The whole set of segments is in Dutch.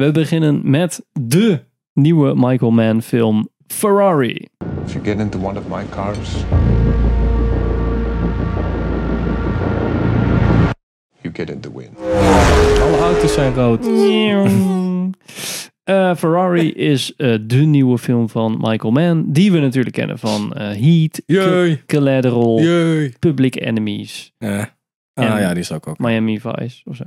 We beginnen met de nieuwe Michael Mann film Ferrari. If you get into one of my cars, you get in the win. Alle auto's zijn rood. Eh, Ferrari is eh, de nieuwe film van Michael Mann, die we natuurlijk kennen van eh, Heat, Jee. Collateral, Jee. Public Enemies, Ja. Ah En- ja, die is ook ook. Miami Vice of zo.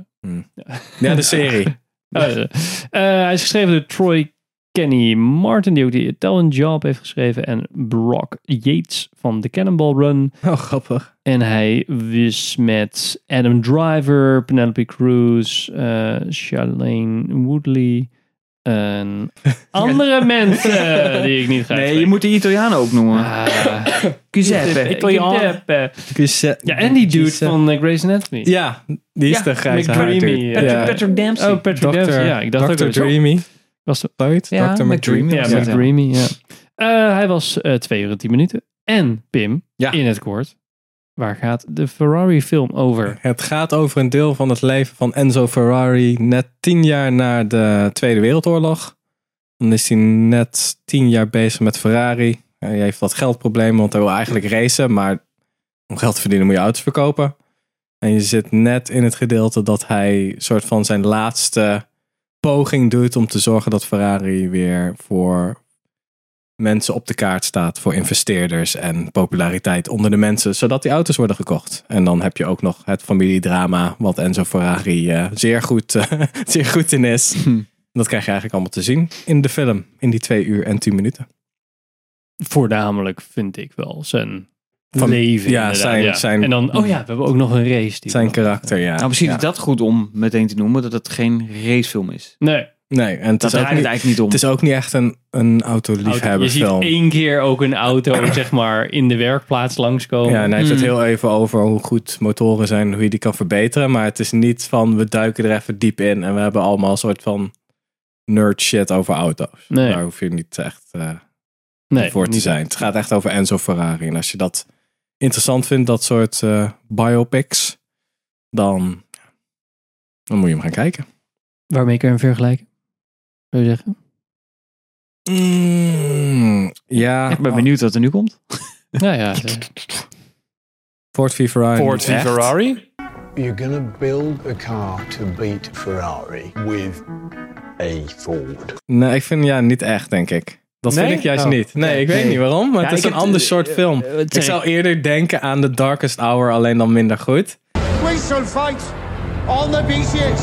Ja, de serie. Eh, eh, hij is geschreven door Troy Kenny Martin, die ook die Italian Job heeft geschreven. En Brock Yates van The Cannonball Run. Oh, grappig. En hij is met Adam Driver, Penelope Cruz, eh Charlene Woodley. En andere mensen die ik niet ga Nee, je moet de Italianen ook noemen. Ah, Giuseppe. Giuseppe. Ja, en die dude van uh, Grey's Anatomy. Ja, die is Ja, de grijze McDreamy. Patrick, Ja. Patrick Dempsey. Oh, Patrick Dr. Dempsey. Ja, ik dacht Dr. ook dat Dreamy. Was het? Ja, Dr. McDreamy. Ja, Ja, McDreamy, ja. Eh, hij was eh 2 uur en 10 minuten. En Pim, Ja. in het kort, waar gaat de Ferrari film over? Het gaat over een deel van het leven van Enzo Ferrari net tien jaar na de Tweede Wereldoorlog. Dan is hij net tien jaar bezig met Ferrari. Hij heeft wat geldproblemen, want hij wil eigenlijk racen, maar om geld te verdienen moet je auto's verkopen. En je zit net in het gedeelte dat hij soort van zijn laatste poging doet om te zorgen dat Ferrari weer voor mensen op de kaart staat, voor investeerders en populariteit onder de mensen, zodat die auto's worden gekocht. En dan heb je ook nog het familiedrama, wat Enzo Ferrari eh, zeer, goed, eh, zeer goed in is. Dat krijg je eigenlijk allemaal te zien in de film, in die twee uur en tien minuten. Voornamelijk vind ik wel zijn Van- leven. ja, zijn- zijn- en dan, oh ja, we hebben ook nog een race. Die Zijn karakter, ja. Nou, misschien ja. is dat goed om meteen te noemen dat het geen racefilm is. Nee, Nee, en het Dat is, ook niet, eigenlijk niet om. het is ook niet echt een, een auto. je ziet één keer ook een auto, zeg maar, in de werkplaats langskomen. Ja, en hij heeft het Mm. heel even over hoe goed motoren zijn en hoe je die kan verbeteren. Maar het is niet van we duiken er even diep in en we hebben allemaal een soort van nerd shit over auto's. Nee. Daar hoef je niet echt eh, nee, voor te niet- zijn. Het gaat echt over Enzo Ferrari. En als je dat interessant vindt, dat soort eh, biopics, dan, dan moet je hem gaan kijken. Waarmee kun je hem vergelijken? Zou je zeggen? Mm, ja, Ik ben benieuwd wat er nu komt. Ja, ja. Ford v Ferrari. Ford v? Ferrari? You're going to build a car to beat Ferrari with a Ford. Nee, ik vind ja niet echt, denk ik. Dat Nee? vind ik juist Oh. niet. Nee, ik weet Nee. niet waarom, maar Ja, het is een heb- ander soort eh, film. eh, ik zou eerder denken aan The Darkest Hour, alleen dan minder goed. We shall fight on the beaches.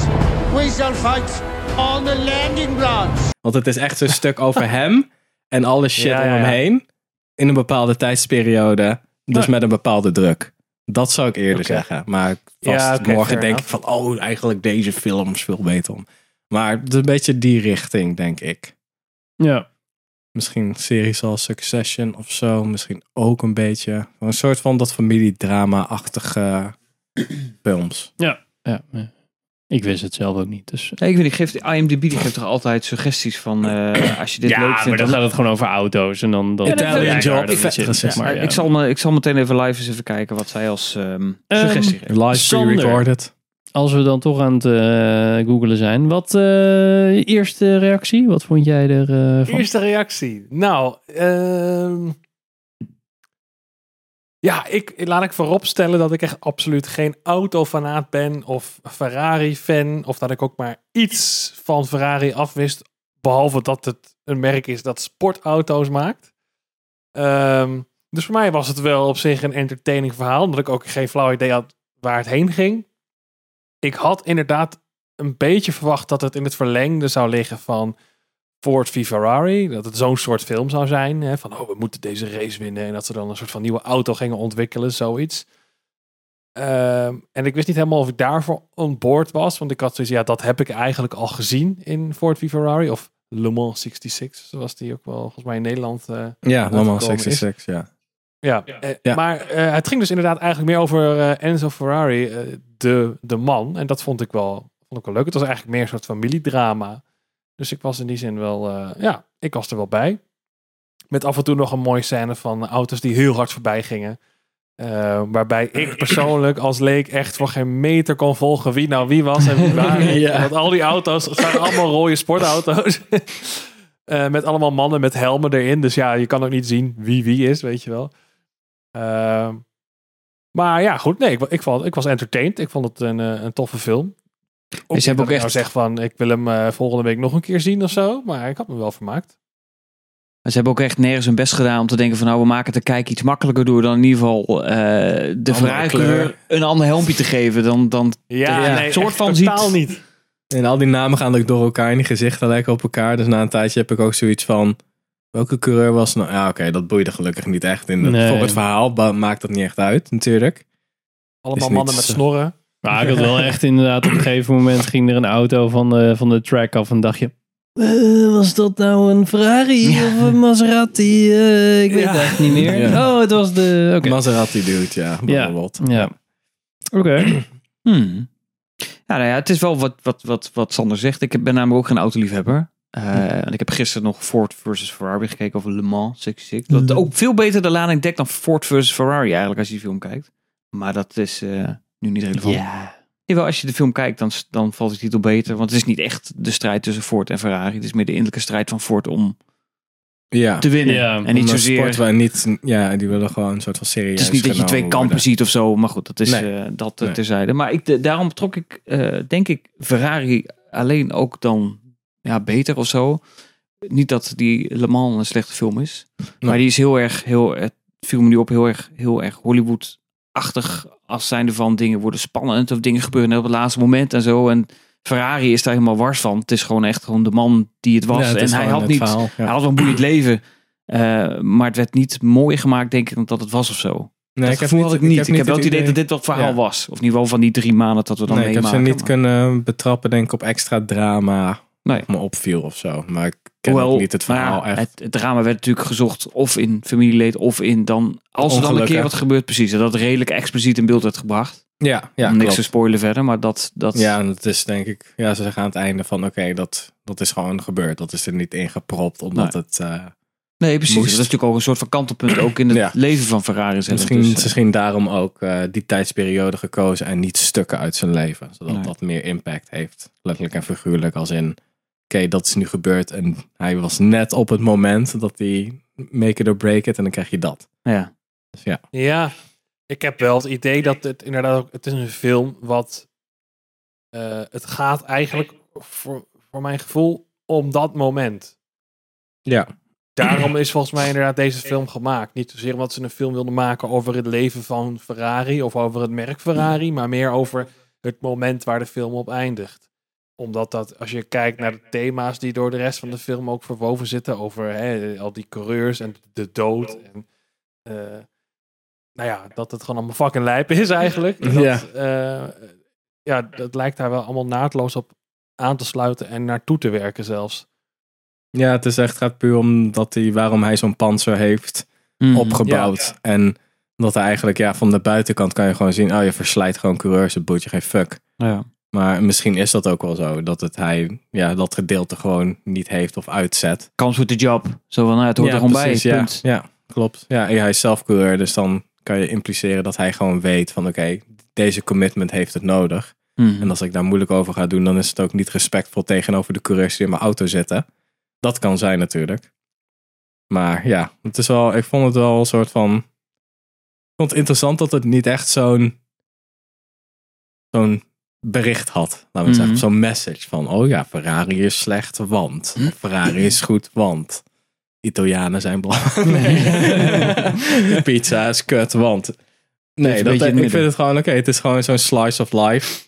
We shall fight on the landing grounds. Want het is echt zo'n stuk over hem en alle shit Ja, om ja, hem ja. heen. In een bepaalde tijdsperiode. Dus Ja. met een bepaalde druk. Dat zou ik eerder zeggen. Maar vast morgen denk ik van... Oh, eigenlijk deze film is veel beter om. Maar het is een beetje die richting, denk ik. ja. Misschien series als Succession of zo. Misschien ook een beetje. Een soort van dat familiedrama-achtige films. Ja, ja. Ik wist het zelf ook niet. Dus. Nee, ik weet niet, geeft, IMDb die geeft toch altijd suggesties van eh, als je dit ja, leuk maar vindt. dan dan- gaat het gewoon over auto's. En dan, dan Ja, ik- zeg maar, ja. ik, zal me, ik zal meteen even live eens even kijken wat zij als ehm, Ehm, suggestie geeft. Live Sander. pre-recorded. Als we dan toch aan het eh googelen zijn. Wat eh, eerste reactie? Wat vond jij er eh, van? Eerste reactie. Nou, ehm, ja, ik, laat ik vooropstellen dat ik echt absoluut geen autofanaat ben of Ferrari-fan. Of dat ik ook maar iets van Ferrari afwist. Behalve dat het een merk is dat sportauto's maakt. Ehm, dus voor mij was het wel op zich een entertaining verhaal. Omdat ik ook geen flauw idee had waar het heen ging. Ik had inderdaad een beetje verwacht dat het in het verlengde zou liggen van Ford v Ferrari. Dat het zo'n soort film zou zijn. Hè, van, oh, we moeten deze race winnen. En dat ze dan een soort van nieuwe auto gingen ontwikkelen, zoiets. Ehm, en ik wist niet helemaal of ik daarvoor on board was. Want ik had zoiets, ja, dat heb ik eigenlijk al gezien in Ford v Ferrari. Of Le Mans 66, zoals die ook wel volgens mij in Nederland... eh, Ja, Mama is. 66, ja. ja, eh, Ja. maar eh, het ging dus inderdaad eigenlijk meer over eh, Enzo Ferrari, de, de man. En dat vond ik, wel, vond ik wel leuk. Het was eigenlijk meer een soort familiedrama. Dus ik was in die zin wel, eh, ja, ik was er wel bij. Met af en toe nog een mooie scène van auto's die heel hard voorbij gingen. Eh, waarbij ik persoonlijk als leek echt voor geen meter kon volgen wie nou wie was en wie waren. Ja. Want al die auto's zijn allemaal rode sportauto's. Eh, met allemaal mannen met helmen erin. Dus ja, je kan ook niet zien wie wie is, weet je wel. Maar ja, goed. Nee, ik, ik, vond, ik was entertained. Ik vond het een, een toffe film. Ook ze hebben ook dat ik nou echt- zeg van, ik wil hem eh, volgende week nog een keer zien of zo. Maar ik had me wel vermaakt. Maar ze hebben ook echt nergens hun best gedaan om te denken van nou, we maken het de kijk iets makkelijker door dan in ieder geval eh, de kleur. een ander helmpje te geven. Dan, dan Ja, Ja, nee, soort van totaal ziet- niet. En al die namen gaan ook door elkaar en die gezichten lijken op elkaar. Dus na een tijdje heb ik ook zoiets van... Welke coureur was nou? Ja, oké, dat boeide gelukkig niet echt. In de, Nee. Voor het verhaal maakt dat niet echt uit, natuurlijk. Allemaal mannen met zo- snorren. Maar ik had wel echt inderdaad op een gegeven moment ging er een auto van de, van de track af en dacht je... "Eh, was dat nou een Ferrari of een Maserati? Eh, ik weet Ja. het eigenlijk niet meer. Ja. Oh, het was de... Oké. Maserati dude, ja, Ja. bijvoorbeeld. Ja. Oké. Hmm. Ja, nou ja, het is wel wat, wat, wat, wat Sander zegt. Ik ben namelijk ook geen autoliefhebber. Eh, en ik heb gisteren nog Ford versus Ferrari gekeken over Le Mans 66. Dat is ook veel beter de lading dekt dan Ford versus Ferrari eigenlijk als je die film kijkt. Maar dat is eh, nu niet relevant. Ja. Jawel, als je de film kijkt, dan, dan valt de titel beter. Want het is niet echt de strijd tussen Ford en Ferrari. Het is meer de innerlijke strijd van Ford om Ja, te winnen. Ja, en niet zozeer... sport waar niet, ja, die willen gewoon een soort van serieus Het is niet dat je twee kampen worden. ziet of zo, maar goed, dat is Nee. eh, dat eh, Nee. terzijde. Maar ik, de- daarom trok ik, eh, denk ik, Ferrari alleen ook dan ja, beter of zo. Niet dat die Le Mans een slechte film is, maar die is heel erg, heel, het viel me nu op, heel erg, heel erg Hollywood-achtig. Als zijnde van dingen worden spannend of dingen gebeuren op het laatste moment en zo. En Ferrari is daar helemaal wars van. Het is gewoon echt gewoon de man die het was. Ja, het en hij had niet, verhaal, ja. hij had wel een boeiend leven. eh, maar het werd niet mooier gemaakt, denk ik, dan dat het was of zo. Nee, dat gevoel had ik niet. Ik heb, wel het idee dat dit wat verhaal Ja. was. Of in ieder geval van die drie maanden dat we dan Nee, ik heb ze niet maar- kunnen betrappen, denk ik, op extra drama. Nee. Me opviel of zo. Maar ik ken Hoewel, ook niet het nou ja, verhaal echt. Het, het drama werd natuurlijk gezocht of in familieleed of in dan... Als er dan een keer wat gebeurt, precies. En dat redelijk expliciet in beeld werd gebracht. Ja, ja om niks te spoilen verder, maar dat... dat Ja, en het is denk ik, ja, ze zeggen aan het einde van oké, dat, dat is gewoon gebeurd. Dat is er niet ingepropt, omdat Nee. het eh, nee, precies. moest. Dat is natuurlijk ook een soort van kantelpunt ook in het Ja. leven van Ferrari. misschien, Dus, eh, misschien daarom ook eh, die tijdsperiode gekozen en niet stukken uit zijn leven. Zodat Nee. dat meer impact heeft. Letterlijk en figuurlijk als in, oké, dat is nu gebeurd en hij was net op het moment dat hij make it or break it en dan krijg je dat. ja. Dus ja, Ja, ik heb wel het idee dat het inderdaad ook, het is een film wat, eh, het gaat eigenlijk voor, voor mijn gevoel om dat moment. ja. Daarom is volgens mij inderdaad deze film gemaakt. Niet zozeer omdat ze een film wilden maken over het leven van Ferrari of over het merk Ferrari, maar meer over het moment waar de film op eindigt. Omdat dat, als je kijkt naar de thema's die door de rest van de film ook verwoven zitten, over hè, al die coureurs en de dood. En, eh, nou ja, dat het gewoon allemaal fucking lijp is eigenlijk. Dat, Ja. eh, ja, dat lijkt daar wel allemaal naadloos op aan te sluiten en naartoe te werken zelfs. Ja, het is echt gaat puur om dat hij, waarom hij zo'n panzer heeft Mhm. opgebouwd. En dat hij eigenlijk, ja, van de buitenkant kan je gewoon zien, oh, je verslijt gewoon coureurs, het boeit je geen fuck. Ja. Maar misschien is dat ook wel zo, dat het hij, ja, dat gedeelte gewoon niet heeft of uitzet. Kans with the job. Zo van, nou, het hoort ja, er gewoon precies, bij. ja, Punt. ja, klopt. Ja, hij is zelf coureur, dus dan kan je impliceren dat hij gewoon weet van, oké, deze commitment heeft het nodig. Mhm. En als ik daar moeilijk over ga doen, dan is het ook niet respectvol tegenover de coureurs die in mijn auto zitten. Dat kan zijn natuurlijk. Maar ja, het is wel, ik vond het wel een soort van. Ik vond het interessant dat het niet echt zo'n. zo'n bericht had. Laten we zeggen. Zo'n message van: oh ja, Ferrari is slecht, want. Of Ferrari is goed, want. Italianen zijn belangrijk. Pizza is kut, want. Nee, dat, ik vind het gewoon oké. het is gewoon zo'n slice of life.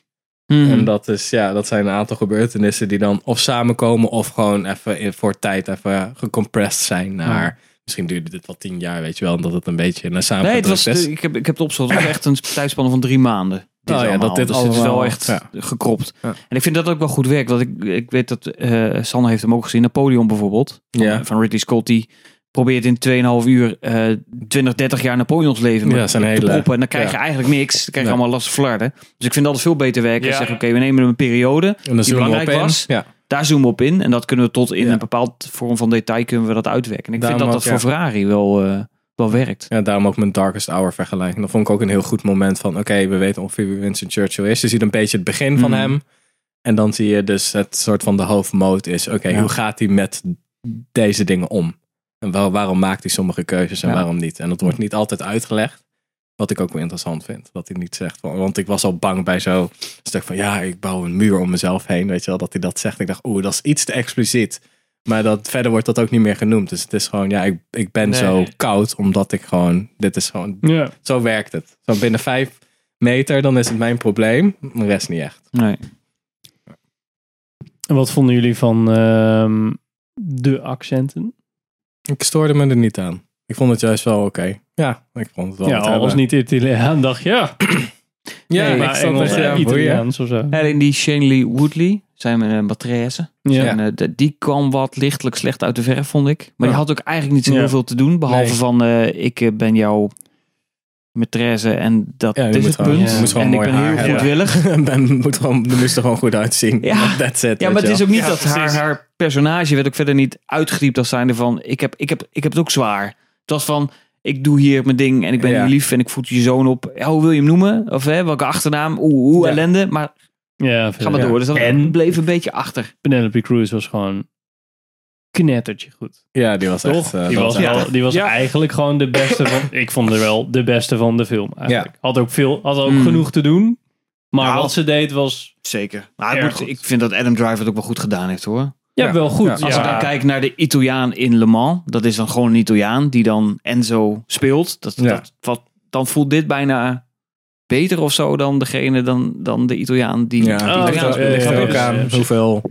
Mhm. En dat, is, ja, dat zijn een aantal gebeurtenissen die dan of samenkomen of gewoon even in, voor tijd even gecompressed zijn naar. Misschien duurde dit wel tien jaar, weet je wel, omdat het een beetje naar Nee, samen het was, ik, heb, ik heb het opgezocht. Het was echt een tijdspanne van drie maanden. Dit Oh ja, allemaal. dat dit dus het is wel echt ja. gekropt. Ja. En ik vind dat ook wel goed werkt. Want ik, ik weet dat eh Sanne heeft hem ook gezien. Napoleon bijvoorbeeld. Van, Ja. van Ridley Scott. Die probeert in 2,5 uur eh 20, 30 jaar Napoleons leven Ja, zijn te hele- proppen. En dan krijg je ja. eigenlijk niks. Dan krijg je allemaal last van flarden. Dus ik vind dat het veel beter werken. Ja. Zeggen, oké, we nemen een periode. en dan die belangrijk was. Ja. Daar zoomen we op in. En dat kunnen we tot in Ja. een bepaald vorm van detail kunnen we dat uitwerken. En ik Daarom vind dat dat voor. Ferrari wel, eh, wel werkt. Ja, daarom ook mijn Darkest Hour vergelijking. Dat vond ik ook een heel goed moment van... Oké, we weten ongeveer wie Winston Churchill is. Je ziet een beetje het begin van Mm. hem. En dan zie je dus het soort van de hoofdmoot is... Oké, Ja. hoe gaat hij met deze dingen om? En waar- waarom maakt hij sommige keuzes en Ja. waarom niet? En dat wordt niet altijd uitgelegd. Wat ik ook wel interessant vind. Dat hij niet zegt... van- Want ik was al bang bij zo'n stuk van... Ja, ik bouw een muur om mezelf heen. Weet je wel, dat hij dat zegt. Ik dacht, oeh, dat is iets te expliciet. Maar dat, verder wordt dat ook niet meer genoemd. Dus het is gewoon, ja, ik, ik ben Nee. zo koud omdat ik gewoon, dit is gewoon, Ja. zo werkt het. Zo binnen vijf meter, dan is het mijn probleem. De rest niet echt. Nee. En wat vonden jullie van ehm, de accenten? Ik stoorde me er niet aan. Ik vond het juist wel oké. Ja, ik vond het wel ja, al was niet Italiaan, dacht je, ja. Ja, Nee, ik maar zat Engels, ja. Italiaans of zo. En in die Shanley Woodley, zijn uh, matresse. Ja. En, eh, de- die kwam wat lichtelijk slecht uit de verf, vond ik. Maar die had ook eigenlijk niet zo heel Ja. veel te doen. Behalve Nee. van, eh, ik eh, ben jouw maîtresse en dat Ja, is het gewoon- punt. moet en ik ben heel hebben. goedwillig. ben, moet gewoon, er moest er gewoon goed uitzien. Ja. That's it. Ja, maar het is ook niet Ja, dat haar, haar personage werd ook verder niet uitgediept als zijnde van, ik heb, ik, heb, ik heb het ook zwaar. Het was van, ik doe hier mijn ding en ik ben Ja. je lief en ik voed je zoon op. Ja, hoe wil je hem noemen? Of hè, welke achternaam? Oeh, oeh Ja. ellende. Maar Ja, ga maar Ja. door. Dus dat En- bleef een beetje achter. Penelope Cruz was gewoon knettertje goed. Ja, die was Toch? echt... eh, die was, wel, die was Ja. eigenlijk gewoon de beste van... Ik vond er wel de beste van de film eigenlijk. Had ook, veel, had ook Mm. genoeg te doen. Maar Nou. wat ze deed was... Zeker. Maar moet- ik vind dat Adam Driver het ook wel goed gedaan heeft hoor. Ja, Ja. wel goed. Ja. Als ja. ik dan kijk naar de Italiaan in Le Mans, dat is dan gewoon een Italiaan die dan Enzo speelt. Dat, Ja. dat, wat, dan voelt dit bijna beter of zo dan degene dan, dan de Italiaan die Ja, Oh, ligt, ja, ook, er aan hoeveel,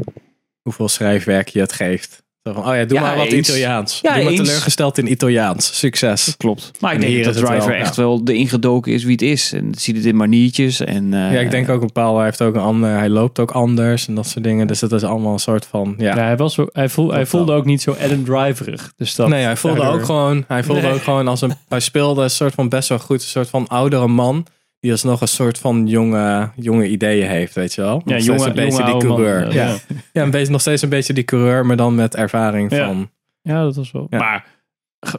hoeveel schrijfwerk je het geeft. Van, oh ja, doe Ja, maar wat eens. Italiaans. Ja, doe maar eens. teleurgesteld in Italiaans. Succes. Klopt. Maar ik En denk dat het Driver wel, echt ja. wel de ingedoken is wie het is. En ziet het in maniertjes. En, eh, Ja, ik denk ook een paal. Hij heeft ook een ander. Hij loopt ook anders en dat soort dingen. Dus dat is allemaal een soort van. Ja. Ja, hij, was zo, hij, voel, hij Dat voelde ook niet zo Adam Driverig. Dus dat, nee, hij voelde daardoor- ook gewoon. Hij voelde Nee. ook gewoon als een. Hij speelde een soort van best wel goed. Een soort van oudere man. Die alsnog een soort van jonge, jonge ideeën heeft, weet je wel. Nog Ja, jonge, een beetje jonge die man. coureur. Ja, ja. ja. Een beetje, nog steeds een beetje die coureur, maar dan met ervaring Ja. van. Ja, dat was wel. Maar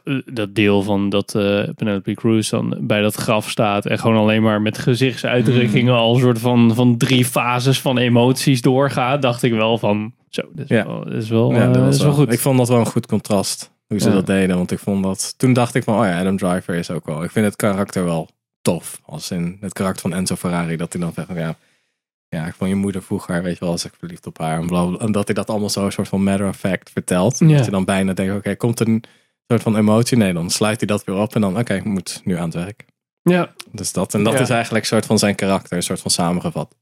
eh, dat deel van dat eh Penelope Cruz dan bij dat graf staat en gewoon alleen maar met gezichtsuitdrukkingen Mm. al een soort van, van drie fases van emoties doorgaat, dacht ik wel van zo, dit is Ja. wel, dit is wel, Ja, eh, dat is wel wel- goed. Ik vond dat wel een goed contrast. Hoe ze Ja. dat deden. Want ik vond dat. Toen dacht ik van, oh ja, Adam Driver is ook wel. Ik vind het karakter wel tof. Als in het karakter van Enzo Ferrari. Dat hij dan zegt, van, ja, ja, ik vond je moeder vroeger, weet je wel, als ik verliefd op haar. En, bla, bla, en dat hij dat allemaal zo een soort van matter of fact vertelt. Ja. Dat je dan bijna denkt, oké, komt er een soort van emotie? Nee, dan sluit hij dat weer op. En dan, oké, ik moet nu aan het werk. Ja, Dus dat. En dat Ja. is eigenlijk een soort van zijn karakter. Een soort van samengevat.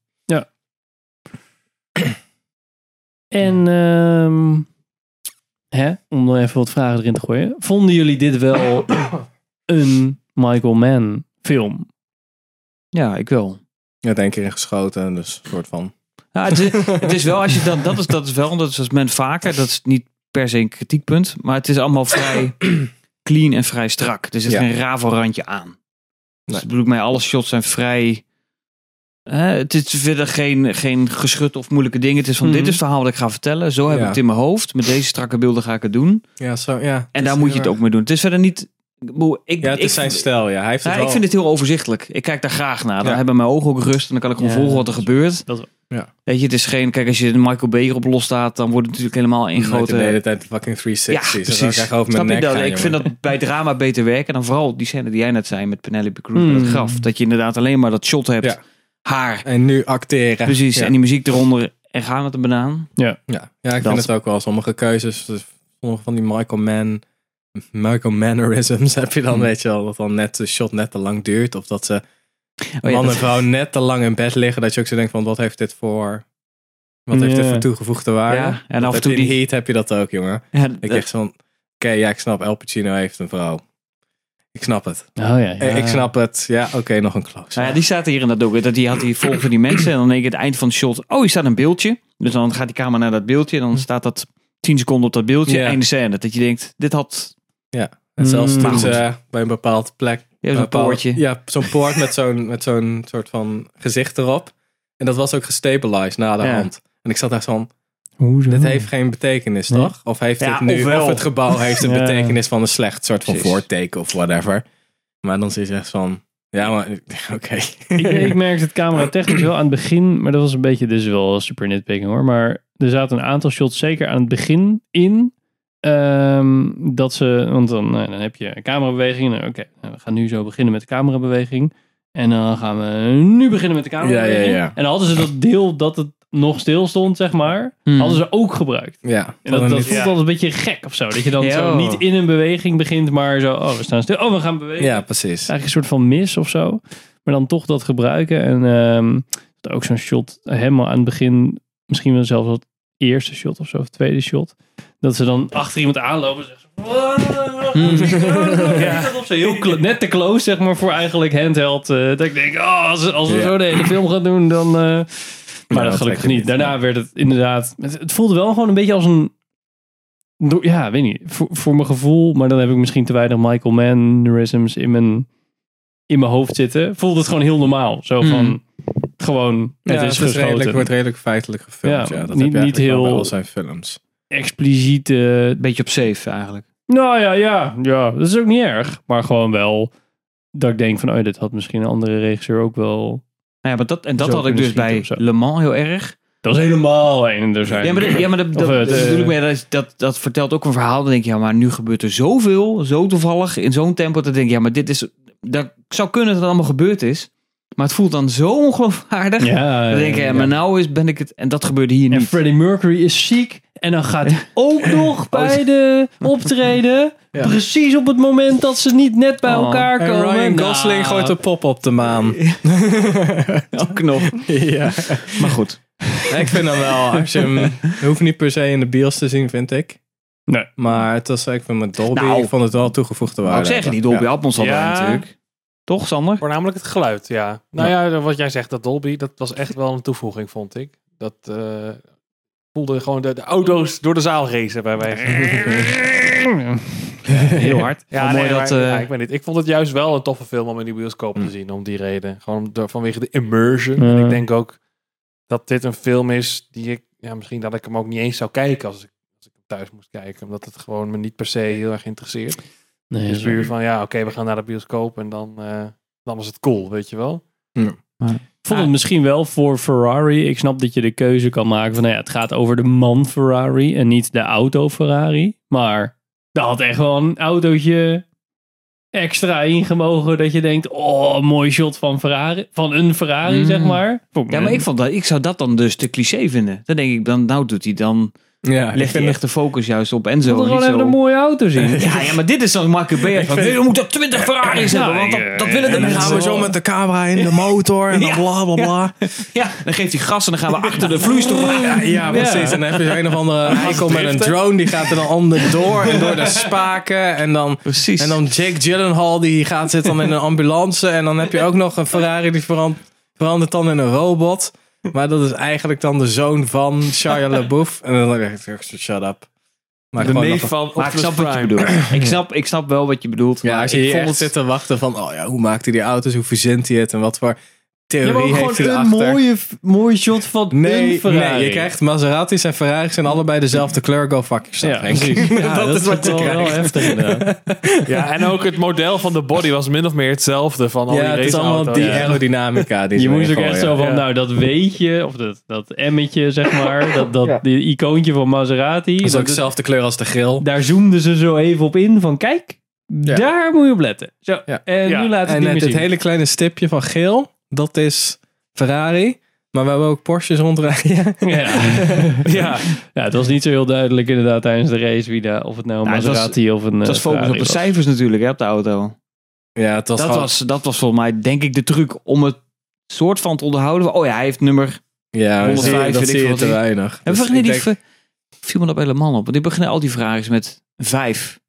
en ehm, hè, om er even wat vragen erin te gooien. Vonden jullie dit wel een Michael Mann film? Ja, ik wel. Je hebt één keer in geschoten. Dus een soort van. Ja, het, is, het is wel, als je dat, dat is, dat is wel, dat is als men vaker, dat is niet per se een kritiekpunt, maar het is allemaal vrij clean en vrij strak. Er zit Ja. geen ravelrandje aan. Dus Nee. ik bedoel, mij alle shots zijn vrij. hè, het is verder geen, geen geschut of moeilijke dingen. Het is van: Mhm. dit is het verhaal wat ik ga vertellen. Zo heb ik Ja. het in mijn hoofd. Met deze strakke beelden ga ik het doen. Ja, zo, ja. En daar moet je het ook mee doen. Het is verder niet. Ik Ik, Ja, het ik, is zijn stijl. Ja, hij heeft het ja, wel. ik vind het heel overzichtelijk. Ik kijk daar graag naar. Dan Ja. hebben mijn ogen ook rust en dan kan ik gewoon Ja, volgen wat er gebeurt. dat Ja. Weet je, het is geen. Kijk, als je de Michael Bay erop losstaat, dan wordt het natuurlijk helemaal één grote. De hele tijd fucking 360. Ja, Dus dan precies. krijg je over mijn nek dat? gaan, Ik vind dat bij drama beter werken dan vooral die scène die jij net zei met Penelope Cruz met Hmm. het graf. Dat je inderdaad alleen maar dat shot hebt, Ja. haar, En nu acteren. precies, Ja. en die muziek eronder en gaan met een banaan. Ja, ja ik Dat- vind het ook wel. Sommige keuzes, dus sommige van die Michael Mann, Michael Mannerisms heb je dan, Hmm. weet je wel, dat dan net de shot net te lang duurt. Of dat ze Oh ja, man en vrouw net te lang in bed liggen. Dat je ook zo denkt van, wat heeft dit voor, wat heeft dit voor toegevoegde waarde? Ja, en Dat af en toe in die- Heat heb je dat ook, jongen. Ja, Ik echt van, oké, ja, ik snap, El Pacino heeft een vrouw. Ik snap het. Oh ja, ja. Eh, Ik snap het. Ja, oké, nog een close. Nou ja, die staat hier in dat ook. Dat die had die volgen die mensen en dan denk ik het eind van het shot. Oh, hier staat een beeldje. Dus dan gaat die camera naar dat beeldje. En dan staat dat 10 seconden op dat beeldje. Ja. Einde scène. Dat je denkt, dit had. En zelfs Mm, toen ze bij een bepaald plek Ja, zo'n poortje. Ja, zo'n poort met zo'n met zo'n soort van gezicht erop. En dat was ook gestabilized na de Ja. hand. En ik zat daar zo van, Hoezo? Dit heeft geen betekenis, Nee. toch? Of heeft Ja, het nu, ofwel. of het gebouw heeft een Ja. betekenis van een slecht soort van Precies. voorteken of whatever. Maar dan zit je echt van, ja, maar oké. ik, ik merkte het camera technisch wel aan het begin, maar dat was een beetje, dus wel super nitpicking hoor. Maar er zaten een aantal shots zeker aan het begin in. Ehm, dat ze, want dan, nou, dan heb je een camerabeweging. Nou, Oké, nou, we gaan nu zo beginnen met de camerabeweging. En dan gaan we nu beginnen met de camerabeweging. Ja, ja, ja. En dan hadden ze dat deel dat het nog stil stond, zeg maar, Hmm. hadden ze ook gebruikt. Ja, En dat, dat een- voelt altijd een beetje gek of zo. Dat je dan zo niet in een beweging begint, maar zo, oh, we staan stil. Oh, we gaan bewegen. ja, precies. Eigenlijk een soort van mis of zo. Maar dan toch dat gebruiken. En ehm, ook zo'n shot helemaal aan het begin. Misschien wel zelfs het eerste shot of zo. Of tweede shot. Dat ze dan achter iemand aanlopen. En zeggen ze, ja. op zo heel net te close zeg maar voor eigenlijk handheld. eh, dat ik denk, oh, als, als we Ja. zo de hele film gaan doen dan... eh, maar dat dat gelukkig niet. niet, Daarna ja. werd het inderdaad... Het, het voelde wel gewoon een beetje als een... Ja, weet niet. Voor, voor mijn gevoel, maar dan heb ik misschien te weinig Michael Mannerisms in mijn, in mijn hoofd zitten. Voelde het gewoon heel normaal. Zo van, Hmm. gewoon, Ja, het is het is redelijk, wordt redelijk feitelijk gefilmd. Ja, Ja, dat niet- heb je niet eigenlijk wel bij heel- al zijn films. Expliciete... Beetje op safe eigenlijk. Nou ja, ja, ja, dat is ook niet erg. Maar gewoon wel dat ik denk van, oh, dit had misschien een andere regisseur ook wel... Nou ja, maar dat, en dat had ik dus bij. Le Mans heel erg. Dat is helemaal een er zijn. Ja, maar, de- ja, maar dat, eh, dat bedoel ik dat, dat, dat vertelt ook een verhaal. Dan denk je, ja, maar nu gebeurt er zoveel, zo toevallig, in zo'n tempo. Dat denk ik, ja, maar dit is, dat zou kunnen dat het allemaal gebeurd is. Maar het voelt dan zo ongeloofwaardig. Ja, Dan denk je, ja, maar nou is, ben ik het, en dat gebeurde hier En niet. Freddie Mercury is ziek. En dan gaat hij ook nog bij de optreden. Ja. Precies op het moment dat ze niet net bij Oh. elkaar En komen. Ryan Nou, Gosling gooit een pop op de maan. Ook nog. ja. Maar goed. Ik vind hem wel, als je hem, je hoeft niet per se in de bios te zien, vind ik. Nee. Maar het was, ik vind met Dolby, Nou, ik vond het wel toegevoegde waarde. ik zeggen, die Dolby Ja. Atmos hadden Ja. natuurlijk. Toch, Sander? Voornamelijk het geluid, ja. Nou ja, wat jij zegt, dat Dolby, dat was echt wel een toevoeging, vond ik. Dat eh, voelde gewoon de, de auto's door de zaal racen bij wijze van. Heel hard. Ja, nee, maar- dat... eh, ja, ik weet niet. Ik vond het juist wel een toffe film om in die bioscoop te zien, om die reden. Gewoon door, vanwege de immersion. En Ja. ik denk ook dat dit een film is die ik, ja, misschien dat ik hem ook niet eens zou kijken als ik, als ik hem thuis moest kijken. Omdat het gewoon me niet per se heel erg interesseert. Nee, Dus puur van, ja, oké, we gaan naar de bioscoop en dan, eh, dan was het cool, weet je wel. Ik vond het misschien wel voor Ferrari. Ik snap dat je de keuze kan maken van, nou ja, het gaat over de man Ferrari en niet de auto Ferrari. Maar daar had echt wel een autootje extra ingemogen dat je denkt, oh, mooi shot van Ferrari, van een Ferrari, Mm. zeg maar. Vond Ja, maar ik, vond dat, ik zou dat dan dus te cliché vinden. Dan denk ik, dan, nou doet hij dan, Ja, vind echt de focus juist op Enzo. wilde gewoon even een mooie auto zien. Ja, ja, maar dit is dan Michael Bay. Van, we moeten 20 Ferraris hebben, want dat, dat willen de En dan mensen. gaan we zo met de camera in de motor en dan bla bla bla. Ja, dan geeft hij gas en dan gaan we achter de vloeistof. Ja, ja, precies. En dan heb je een of andere eikel met een drone, die gaat er dan onderdoor en door de spaken. En dan, Precies. en dan Jake Gyllenhaal, die gaat zit dan in een ambulance. En dan heb je ook nog een Ferrari die verand- verandert dan in een robot. Maar dat is eigenlijk dan de zoon van Shia LaBeouf. En dan denk ik, shut up. Maar de neef van maar ik snap wat je Prime. bedoelt. Ik snap, ik snap wel wat je bedoelt. Ja, maar als je vond het... zit te wachten van, oh ja, hoe maakt hij die auto's? Hoe verzint hij het? En wat voor theorie heeft hij gewoon een mooie, mooie shot van een Nee, Ferrari. nee, je krijgt Maseratis en Ferraris zijn allebei dezelfde kleur. Go fuck ja, yourself. Ja, dat, is wat je wel, heftig inderdaad. Ja, en ook het model van de body was min of meer hetzelfde van al Ja, die het is allemaal die Ja. aerodynamica. Die Je ze moest ook echt zo van, Ja. nou dat weetje, of dat, dat emmetje zeg maar, dat, dat die icoontje van Maserati. Dat is ook dat- dezelfde kleur als de grill. daar zoomden ze zo even op in van kijk, daar moet je op letten. Zo, Ja. en Ja. nu laat ik En het dit zien. hele kleine stipje van geel, dat is Ferrari. Maar we hebben ook Porsches rondrijden. Ja. ja. ja, het was niet zo heel duidelijk inderdaad tijdens de race wie daar, of het nou een Nou, het was- Maserati of een Het eh, was focus op de was. cijfers natuurlijk, hè, op de auto. Ja, het was Dat gewoon- was, dat was volgens mij, denk ik, de truc om het soort van te onderhouden. Oh ja, hij heeft nummer... Ja, dat 105, zie je, dat weet ik zie je te weinig. En Dus we beginnen ik die... denk- viel me dat bij de man op. Want die beginnen al die vragen met vijf.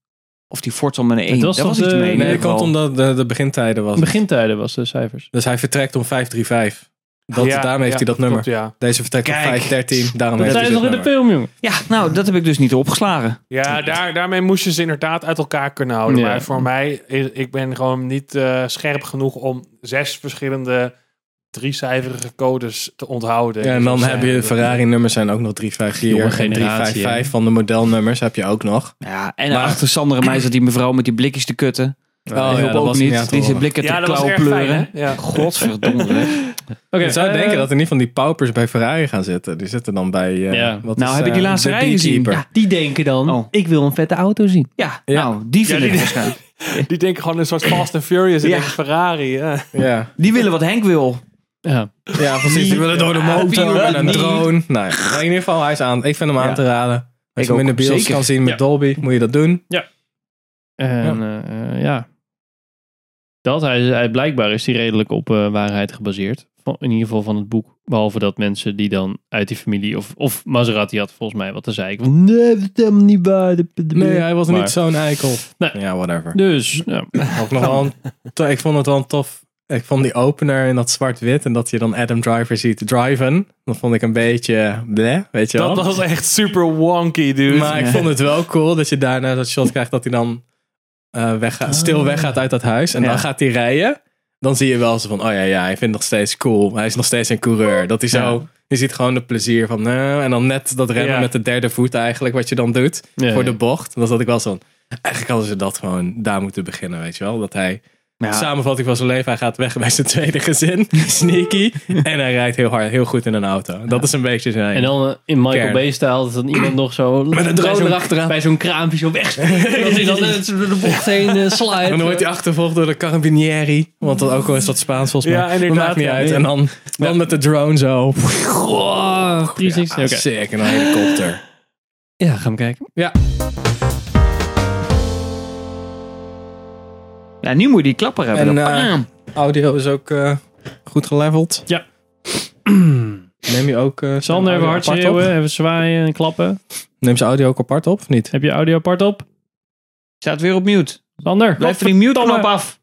Of die met een één. was iets de- mee. Nee, dat komt omdat de, de begintijden was. Begintijden was de cijfers. Dus hij vertrekt om 535. Dat, Ja, daarom heeft ja, hij dat nummer. klopt, ja. Deze vertrekt om Kijk. 513. Daarom Dat heeft zijn hij ze nog in de film, jongen. Ja, nou, dat heb ik dus niet opgeslagen. Ja, daar, daarmee moest je ze inderdaad uit elkaar kunnen houden. Ja. Maar voor mij, is, ik ben gewoon niet eh, scherp genoeg om zes verschillende driecijferige codes te onthouden. Ja, en Dus dan dat heb je Ferrari-nummers zijn ook nog 354 Jonge en generatie, 355 van de modelnummers heb je ook nog. Ja, en Maar- achter Sander en mij zat die mevrouw met die blikjes te kutten. Oh, Die ja, dat ook was niet. die zijn blikken te Ja, klauw pleuren. Ja. Godverdomme. Oké, je zou eh, denken dat er niet van die paupers bij Ferrari gaan zitten. Die zitten dan bij... eh, Ja. wat Nou, is, heb je eh, die laatste rij gezien? Ja. Die denken dan, Oh. ik wil een vette auto zien. Ja, Ja. nou, die vind Ja, ik die- waarschijnlijk. Die denken gewoon een soort Fast and Furious. En Ja. denken Ferrari. Ja. Ja. Die willen wat Henk wil. Ja. ja, precies. Die willen door de Ja, motor met een drone. Nou, ja. in ieder geval, hij is aan. Ik vind hem aan Ja. te raden. Als Ik je hem in de bios zeker. kan zien met Ja. Dolby, moet je dat doen. En ja. ja. Dat, hij, hij, blijkbaar is hij redelijk op eh, waarheid gebaseerd. Van, in ieder geval van het boek. Behalve dat mensen die dan uit die familie... Of, of Maserati had volgens mij wat te zei. Ik van, nee, dat is helemaal niet waar. Nee, hij was Maar- niet zo'n eikel. Nee. Ja, whatever. Dus, ja. Ook nog wel een, ik vond het wel een tof. Ik vond die opener in dat zwart-wit en dat je dan Adam Driver ziet driven. Dat vond ik een beetje bleh, weet je wel. Dat was echt super wonky, dude. maar ik vond het wel cool dat je daarna dat shot krijgt dat hij dan eh weggaat, stil weggaat uit dat huis. En Ja. dan gaat hij rijden. Dan zie je wel zo van, oh ja, ja, hij vindt het nog steeds cool. Hij is nog steeds een coureur. Dat hij zo, je ziet gewoon het plezier van, nou, en dan net dat remmen Ja. met de derde voet eigenlijk, wat je dan doet Ja, voor ja. de bocht. Dan zat ik wel zo, eigenlijk hadden ze dat gewoon daar moeten beginnen, weet je wel. Dat hij Ja. Samenvatting van zijn leven. Hij gaat weg bij zijn tweede gezin. Sneaky. En hij rijdt heel hard, heel goed in een auto. Dat is een beetje zijn. En dan eh, in Michael. Bay-stijl dat dan iemand nog zo... Met een drone erachteraan. Bij zo'n kraampje zo weg. dat hij dan door de bocht heen uh, slijt. en dan wordt hij achtervolgd door de Carabinieri. Want dat ook al is dat Spaans volgens mij. Ja, inderdaad, Dat maakt niet ja. uit. En dan, dan met de drone zo. Wow, 360. Ja, Oké. sick. En een helikopter. Ja, gaan we kijken. Ja. Ja, nu moet je die klapper hebben. En, Dan- eh, Bam. Audio is ook eh, goed geleveld. Ja. Neem je ook... eh, zijn Sander, even hard apart schreeuwen, op? even zwaaien en klappen. Neem zijn audio ook apart op, of niet? Heb je audio apart op? Staat weer op mute. Sander, Blijf van die mute knop af.